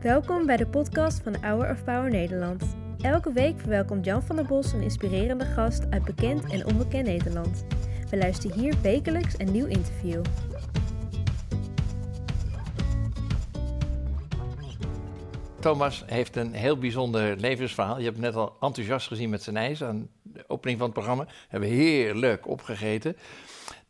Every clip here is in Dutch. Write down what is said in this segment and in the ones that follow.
Welkom bij de podcast van Hour of Power Nederland. Elke week verwelkomt Jan van der Bos een inspirerende gast uit bekend en onbekend Nederland. We luisteren hier wekelijks een nieuw interview. Thomas heeft een heel bijzonder levensverhaal. Je hebt net al enthousiast gezien met zijn ijs aan de opening van het programma. Hebben heerlijk opgegeten.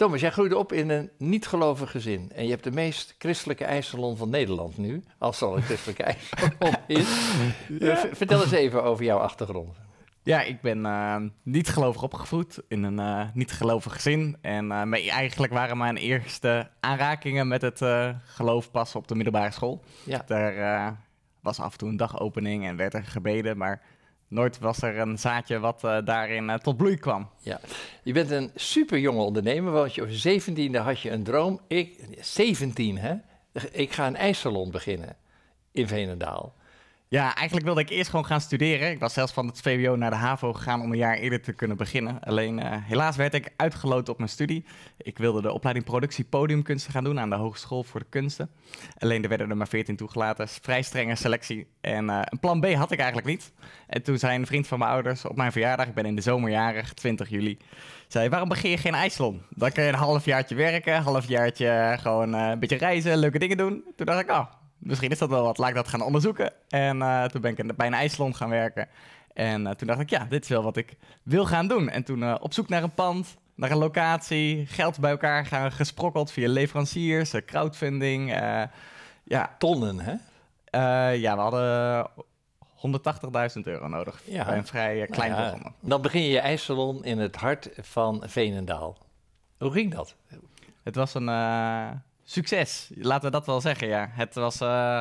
Thomas, jij groeide op in een niet-gelovig gezin. En je hebt de meest christelijke ijssalon van Nederland nu. Als er al een christelijke ijssalon is. Ja. V- Vertel eens even over jouw achtergrond. Ja, ik ben eh, niet gelovig opgevoed in een eh, niet gelovig gezin. En eh, eigenlijk waren mijn eerste aanrakingen met het eh, geloof pas op de middelbare school. Ja. Daar eh, was af en toe een dagopening en werd er gebeden, maar nooit was er een zaadje wat eh, daarin eh, tot bloei kwam. Je bent een super jonge ondernemer, want je op je 17e had je een droom. Ik, 17 hè? Ik ga een ijssalon beginnen in Veenendaal. Ja, eigenlijk wilde ik eerst gewoon gaan studeren. Ik was zelfs van het VWO naar de HAVO gegaan om een jaar eerder te kunnen beginnen. Alleen eh, helaas werd ik uitgeloten op mijn studie. Ik wilde de opleiding productie podiumkunsten gaan doen aan de Hogeschool voor de Kunsten. Alleen er werden er maar 14 toegelaten. Vrij strenge selectie. En eh, een plan B had ik eigenlijk niet. En toen zei een vriend van mijn ouders op mijn verjaardag, ik ben in de zomerjarig, 20 juli, zei waarom begin je geen ijssalon? Dan kun je een halfjaartje werken, halfjaartje gewoon eh, een beetje reizen, leuke dingen doen. Toen dacht ik, oh, misschien is dat wel wat, laat ik dat gaan onderzoeken. En eh, toen ben ik in- bij een ijssalon gaan werken. En eh, toen dacht ik, ja, dit is wel wat ik wil gaan doen. En toen eh, op zoek naar een pand, naar een locatie, geld bij elkaar gaan gesprokkeld via leveranciers, crowdfunding. ja, Tonnen, hè? ja, we hadden 180.000 euro nodig. Ja. Bij een vrij klein Nou ja, programma. Dan begin je je ijssalon in het hart van Veenendaal. Hoe ging dat? Het was een succes, laten we dat wel zeggen, ja. Het was... eh,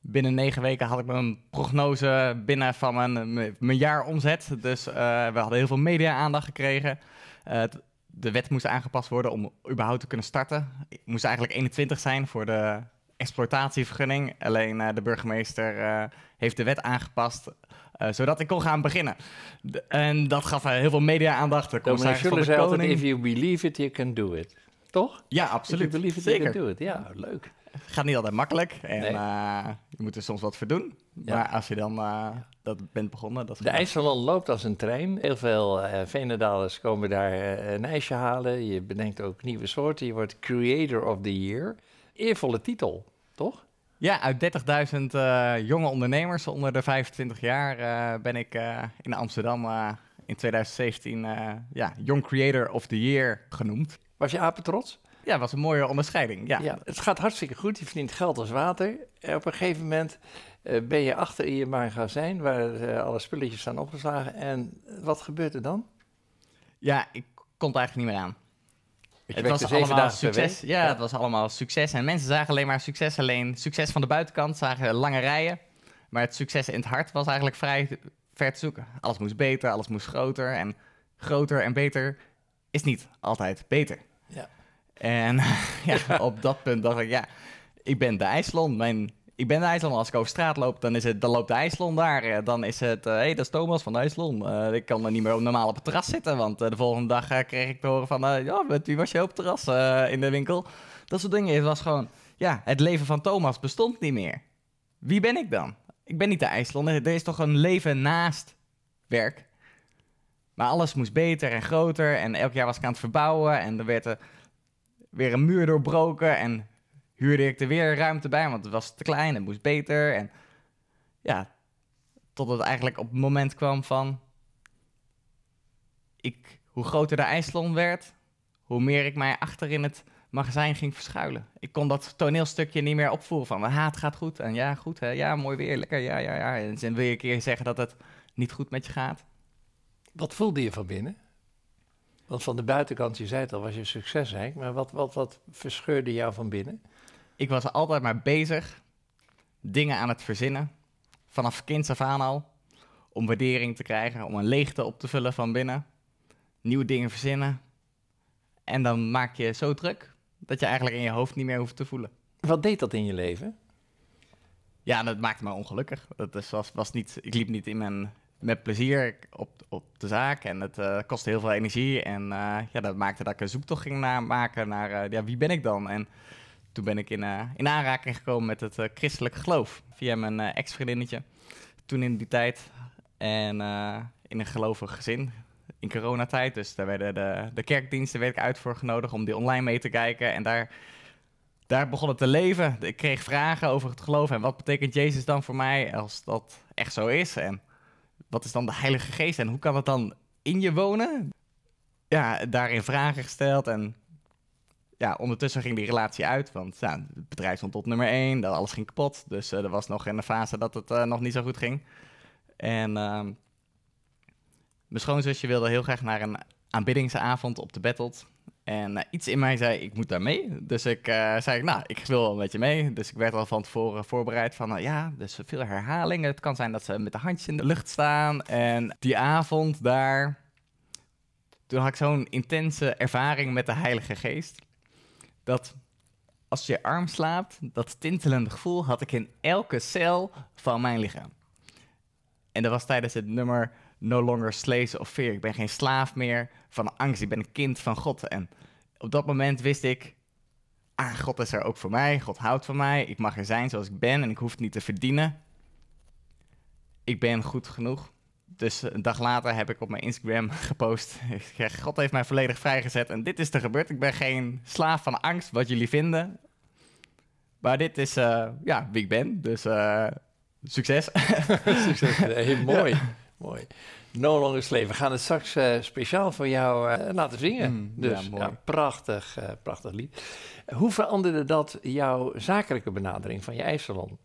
binnen negen weken had ik mijn prognose binnen van mijn, mijn, mijn jaaromzet. Dus eh, we hadden heel veel media-aandacht gekregen. Eh, de wet moest aangepast worden om überhaupt te kunnen starten. Ik moest eigenlijk 21 zijn voor de exploitatievergunning. Alleen de burgemeester heeft de wet aangepast... zodat ik kon gaan beginnen. En dat gaf heel veel media-aandacht. De commissaris van de zei altijd, Koning. if you believe it, you can do it. Toch? Ja, absoluut. believe it, Zeker. you can do it. Ja, leuk. gaat niet altijd makkelijk. En Nee. eh, je moet er soms wat voor doen. Ja. Maar als je dan eh, dat bent begonnen... Dat is De goed. ijssalon loopt als een trein. Heel veel eh Veenendalers komen daar een ijsje halen. Je bedenkt ook nieuwe soorten. Je wordt Creator of the Year. Eervolle titel, toch? Ja, uit 30.000 eh, jonge ondernemers onder de 25 jaar eh, ben ik eh, in Amsterdam eh, in 2017 eh, ja, Young Creator of the Year genoemd. Was je apen trots? Ja, was een mooie onderscheiding. Ja, Ja, het gaat hartstikke goed. Je verdient geld als water. En op een gegeven moment eh, ben je achter in je magazijn... waar eh, alle spulletjes staan opgeslagen. En wat gebeurt er dan? ja ik kon het eigenlijk niet meer aan. Je het was allemaal succes. Ja, Ja. het was allemaal succes. En mensen zagen alleen maar succes. Alleen succes van de buitenkant zagen lange rijen. Maar het succes in het hart was eigenlijk vrij ver te zoeken. Alles moest beter, alles moest groter. En groter en beter is niet altijd beter. Ja. En ja, op dat punt dacht ik, ja, ik ben de IJsland. Mijn, ik ben de IJsland. Als ik over straat loop, dan, is het, dan loopt de IJsland daar. Eh, Dan is het, hé, hey, dat is Thomas van de IJsland. Eh, ik kan er niet meer op- normaal op het terras zitten. Want eh, de volgende dag eh, kreeg ik te horen van, eh, ja, met wie was je op het terras eh, in de winkel? Dat soort dingen. Het was gewoon, ja, het leven van Thomas bestond niet meer. Wie ben ik dan? Ik ben niet de IJslander. Er is toch een leven naast werk. Maar alles moest beter en groter. En elk jaar was ik aan het verbouwen. En er werd er weer een muur doorbroken. En huurde ik er weer ruimte bij, want het was te klein. Het moest beter. En ja, tot het eigenlijk op het moment kwam van... Ik, hoe groter de IJsland werd, hoe meer ik mij achter in het magazijn ging verschuilen. Ik kon dat toneelstukje niet meer opvoeren van... Ha, het gaat goed. En ja, goed. Hè? Ja, mooi weer. Lekker. Ja, ja, ja. En dan wil je een keer zeggen dat het niet goed met je gaat. Wat voelde je van binnen? Want van de buitenkant, je zei het al, was je succesrijk. Maar wat, wat, wat verscheurde jou van binnen? Ik was altijd maar bezig, dingen aan het verzinnen, vanaf kinds af aan al, om waardering te krijgen, om een leegte op te vullen van binnen, nieuwe dingen verzinnen. En dan maak je zo druk dat je eigenlijk in je hoofd niet meer hoeft te voelen. Wat deed dat in je leven? Ja, dat maakte me ongelukkig. Dat was, was niet, ik liep niet in mijn, met plezier op, op de zaak en het eh, kostte heel veel energie. En eh, ja, dat maakte dat ik een zoektocht ging na, maken naar eh, ja, wie ben ik dan? En toen ben ik in, uh, in aanraking gekomen met het uh, christelijk geloof. Via mijn uh, ex-vriendinnetje. Toen in die tijd. En in een gelovig gezin. In coronatijd. Dus daar werden de, de kerkdiensten werd uit voor genodigd om die online mee te kijken. En daar, daar begon het te leven. Ik kreeg vragen over het geloof. En wat betekent Jezus dan voor mij als dat echt zo is? En wat is dan de Heilige Geest? En hoe kan dat dan in je wonen? Ja, daarin vragen gesteld. En ja, ondertussen ging die relatie uit, want het bedrijf stond op nummer 1, dat alles ging kapot. Dus uh, er was nog in de fase dat het uh, nog niet zo goed ging. En uh, mijn schoonzusje wilde heel graag naar een aanbiddingsavond op de Battled. En uh, iets in mij zei, ik moet daar mee. Dus ik zei, nou, ik wil wel een beetje mee. Dus ik werd al van tevoren voorbereid van, ja, dus veel herhalingen. Het kan zijn dat ze met de handjes in de lucht staan. En die avond daar, toen had ik zo'n intense ervaring met de Heilige Geest dat als je arm slaapt, dat tintelende gevoel had ik in elke cel van mijn lichaam. En dat was tijdens het nummer No Longer Slaves of Fear. Ik ben geen slaaf meer van angst. Ik ben een kind van God. En op dat moment wist ik, ah, God is er ook voor mij. God houdt van mij. Ik mag er zijn zoals ik ben en ik hoef het niet te verdienen. Ik ben goed genoeg. Dus een dag later heb ik op mijn Instagram gepost. God heeft mij volledig vrijgezet en dit is er gebeurd. Ik ben geen slaaf van angst, wat jullie vinden. Maar dit is uh, ja, wie ik ben, dus uh, succes. succes, heel mooi. Mooi. No Longer Slave. We gaan het straks uh, speciaal voor jou laten zingen. Mm, dus ja, ja, prachtig, prachtig lied. Hoe veranderde dat jouw zakelijke benadering van je ijssalon?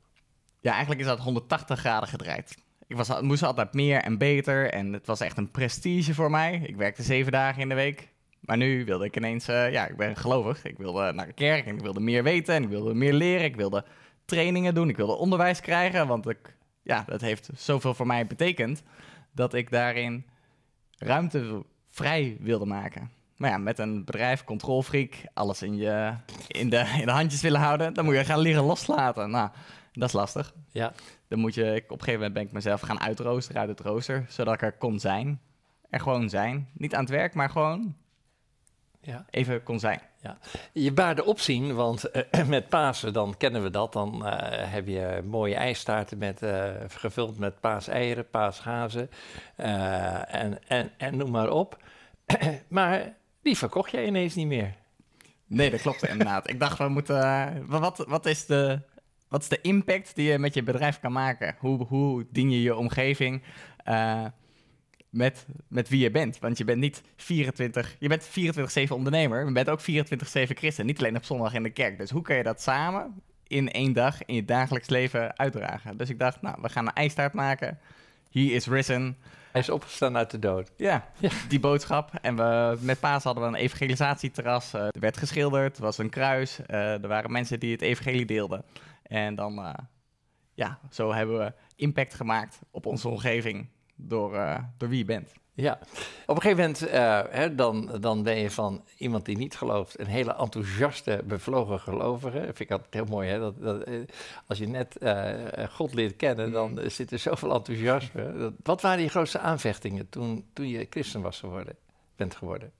Ja, eigenlijk is dat 180 graden gedraaid. Ik was, moest altijd meer en beter en het was echt een prestige voor mij. Ik werkte zeven dagen in de week. Maar nu wilde ik ineens, ja, ik ben gelovig. Ik wilde naar de kerk en ik wilde meer weten en ik wilde meer leren. Ik wilde trainingen doen, ik wilde onderwijs krijgen, want ik, ja, dat heeft zoveel voor mij betekend dat ik daarin ruimte vrij wilde maken. Maar ja, met een bedrijf, controlfreak, alles in, je, in, de, in de handjes willen houden, dan moet je gaan leren loslaten. Nou, dat is lastig. Ja. Dan moet je, op een gegeven moment ben ik mezelf gaan uitroosteren uit het rooster, zodat ik er kon zijn. Er gewoon zijn. Niet aan het werk, maar gewoon ja. even kon zijn. Ja. Je baarde opzien, want uh, met Pasen, dan kennen we dat. Dan uh, heb je mooie ijstaarten met, uh, gevuld met paaseieren, paashazen en, en, en noem maar op. maar die verkocht jij ineens niet meer. Nee, dat klopt inderdaad. ik dacht, we moeten. wat, wat is de wat is de impact die je met je bedrijf kan maken? Hoe, hoe dien je je omgeving uh, met, met wie je bent? Want je bent niet 24, je bent 24-7 ondernemer, maar je bent ook 24-7 christen. Niet alleen op zondag in de kerk. Dus hoe kan je dat samen in één dag in je dagelijks leven uitdragen? Dus ik dacht, nou, we gaan een ijstaart maken. He is risen. Hij is opgestaan uit de dood. Ja, ja. die boodschap. En we, met Paas hadden we een evangelisatieterras. Uh, er werd geschilderd, er was een kruis. Uh, er waren mensen die het evangelie deelden. En dan, uh, ja, zo hebben we impact gemaakt op onze omgeving door, uh, door wie je bent. Ja, op een gegeven moment uh, hè, dan, dan ben je van iemand die niet gelooft, een hele enthousiaste, bevlogen gelovige. Vind ik altijd heel mooi, hè? Dat, dat als je net God leert kennen, dan mm. zit er zoveel enthousiasme. wat waren je grootste aanvechtingen toen, toen je christen was geworden, bent geworden?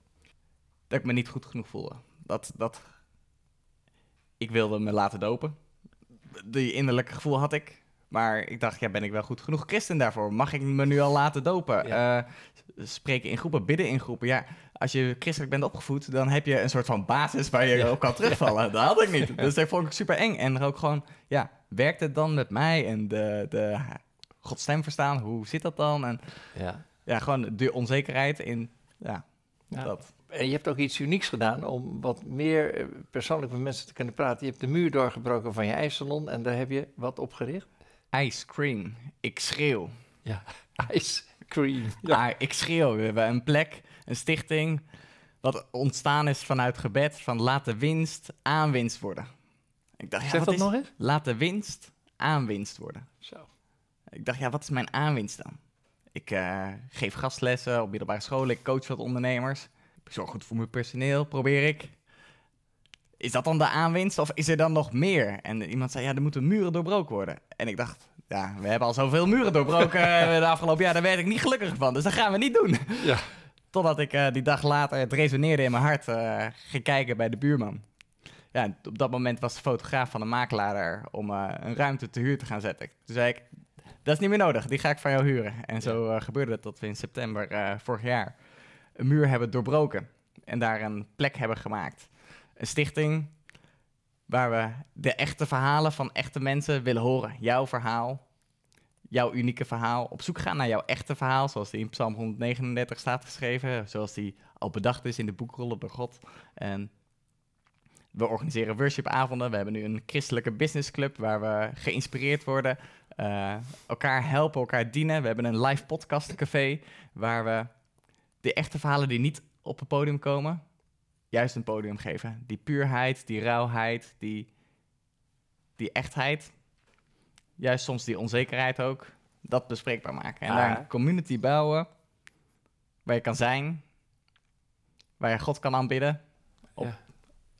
Dat ik me niet goed genoeg voelde. Dat, dat ik wilde me laten dopen die innerlijke gevoel had ik. Maar ik dacht, ja, ben ik wel goed genoeg christen daarvoor? Mag ik me nu al laten dopen? Ja. Uh, spreken in groepen, bidden in groepen. Ja, als je christelijk bent opgevoed, dan heb je een soort van basis waar je ja. op kan terugvallen. Dat had ik niet. Dus dat vond ik super eng. En ook gewoon, ja, werkt het dan met mij? En de, de Gods stem verstaan, hoe zit dat dan? En ja, ja gewoon de onzekerheid in, ja, dat. En je hebt ook iets unieks gedaan om wat meer eh, persoonlijk met mensen te kunnen praten. Je hebt de muur doorgebroken van je ijssalon en daar heb je wat op gericht? Ice cream. Ik schreeuw. Ja, ice cream. Ja. Ah, ik schreeuw. We hebben een plek, een stichting, wat ontstaan is vanuit gebed van laat de winst aanwinst worden. Ik dacht, ja, zeg dat is, nog eens? Laat de winst aanwinst worden. Zo. Ik dacht, ja, wat is mijn aanwinst dan? Ik uh, geef gastlessen op middelbare scholen, ik coach wat ondernemers ik zorg goed voor mijn personeel, probeer ik. Is dat dan de aanwinst of is er dan nog meer? En iemand zei, ja, er moeten muren doorbroken worden. En ik dacht, ja, we hebben al zoveel muren doorbroken eh, de afgelopen jaar, daar werd ik niet gelukkiger van. Dus dat gaan we niet doen. Ja. Totdat ik uh, die dag later, het resoneerde in mijn hart, uh, ging kijken bij de buurman. ja, op dat moment was de fotograaf van de makelaar er om eh, een ruimte te huur te gaan zetten. Toen zei ik, dat is niet meer nodig, die ga ik van jou huren. En zo eh, gebeurde het dat we in september eh, vorig jaar een muur hebben doorbroken en daar een plek hebben gemaakt. Een stichting waar we de echte verhalen van echte mensen willen horen. Jouw verhaal, jouw unieke verhaal. Op zoek gaan naar jouw echte verhaal, zoals die in Psalm 139 staat geschreven, zoals die al bedacht is in de boekrollen door God. En we organiseren worshipavonden. We hebben nu een christelijke businessclub waar we geïnspireerd worden, uh, elkaar helpen, elkaar dienen. We hebben een live podcastcafé waar we de echte verhalen die niet op het podium komen, juist een podium geven. Die puurheid, die rauwheid, die, die echtheid. Juist soms die onzekerheid ook. Dat bespreekbaar maken. En Ah. daar een community bouwen waar je kan zijn, waar je God kan aanbidden. Op, Ja.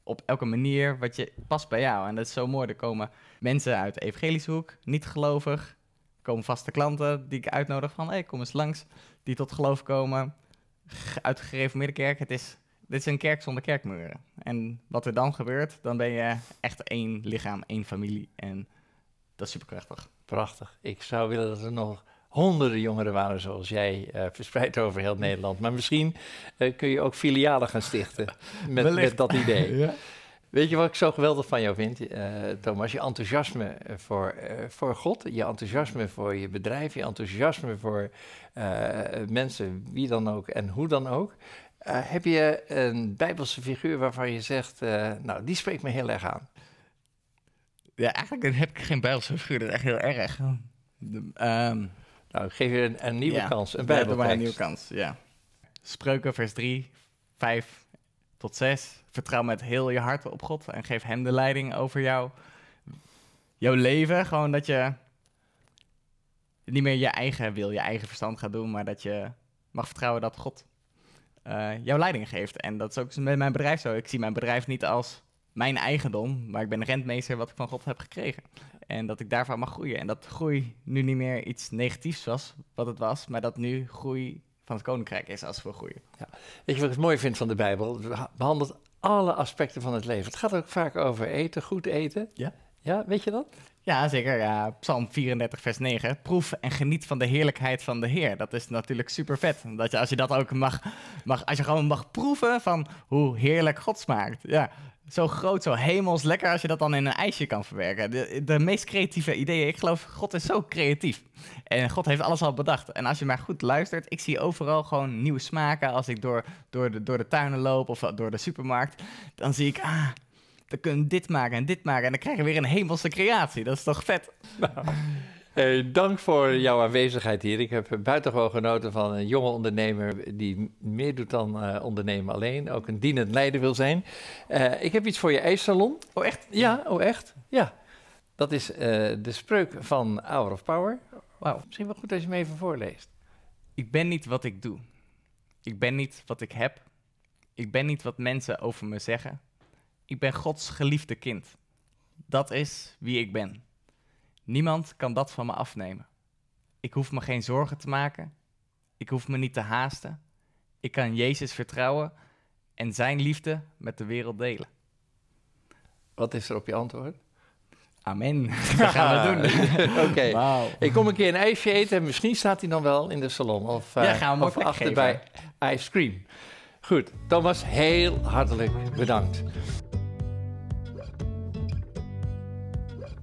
op elke manier wat je past bij jou. En dat is zo mooi. Er komen mensen uit de evangelische hoek, niet gelovig. Er komen vaste klanten die ik uitnodig van, hey, kom eens langs. Die tot geloof komen. Uit de gereformeerde kerk. Het is, dit is een kerk zonder kerkmuren. En wat er dan gebeurt, dan ben je echt één lichaam, één familie. En dat is superkrachtig. Prachtig. Ik zou willen dat er nog honderden jongeren waren zoals jij, eh, verspreid over heel Nederland. Maar misschien eh, kun je ook filialen gaan stichten met, met dat idee. Ja. Weet je wat ik zo geweldig van jou vind, eh, Thomas? Je enthousiasme voor, voor God, je enthousiasme voor je bedrijf, je enthousiasme voor mensen, wie dan ook en hoe dan ook. Eh, heb je een bijbelse figuur waarvan je zegt, eh, nou, die spreekt me heel erg aan? Ja, eigenlijk heb ik geen bijbelse figuur. Dat is echt heel erg. De, ehm, Nou, ik geef je een, een nieuwe ja, kans, een doe maar een nieuwe kans, ja. Spreuken, vers 3, 5 tot 6. Vertrouw met heel je hart op God en geef hem de leiding over jou. Jouw leven, gewoon dat je niet meer je eigen wil, je eigen verstand gaat doen, maar dat je mag vertrouwen dat God eh, jouw leiding geeft. En dat is ook met mijn bedrijf zo. Ik zie mijn bedrijf niet als mijn eigendom, maar ik ben rentmeester wat ik van God heb gekregen. En dat ik daarvan mag groeien. En dat groei nu niet meer iets negatiefs was, wat het was, maar dat nu groei van het koninkrijk is als we groeien. Weet je wat ik mooi vind van de Bijbel? Het beha- behandelt alle aspecten van het leven. Het gaat ook vaak over eten, goed eten. Ja. Ja, weet je dat? Ja, zeker. Ja, Psalm 34, vers 9. Proef en geniet van de heerlijkheid van de Heer. Dat is natuurlijk super vet. Dat je, als je dat ook mag, mag, als je gewoon mag proeven van hoe heerlijk God smaakt. Ja, zo groot, zo hemels lekker als je dat dan in een ijsje kan verwerken. De, de meest creatieve ideeën. Ik geloof, God is zo creatief. En God heeft alles al bedacht. En als je maar goed luistert, ik zie overal gewoon nieuwe smaken. Als ik door, door, de, door de tuinen loop of door de supermarkt, dan zie ik, ah, dan kunnen we dit maken en dit maken. En dan krijg je weer een hemelse creatie. Dat is toch vet? Hey, dank voor jouw aanwezigheid hier. Ik heb buitengewoon genoten van een jonge ondernemer die meer doet dan eh, ondernemen alleen. Ook een dienend leider wil zijn. Eh, ik heb iets voor je ijssalon. Oh, echt? Ja, oh echt? Ja. Dat is eh, de spreuk van Hour of Power. Wauw. Misschien wel goed als je hem even voorleest. Ik ben niet wat ik doe. Ik ben niet wat ik heb. Ik ben niet wat mensen over me zeggen. Ik ben Gods geliefde kind. Dat is wie ik ben. Niemand kan dat van me afnemen. Ik hoef me geen zorgen te maken. Ik hoef me niet te haasten. Ik kan Jezus vertrouwen en zijn liefde met de wereld delen. Wat is er op je antwoord? Amen. Dat gaan we doen. Oké. Ik kom een keer een ijsje eten en misschien staat hij dan wel in de salon. Of, eh, Ja, gaan we of achter geven. bij Ice Cream. Goed, Thomas, heel hartelijk bedankt.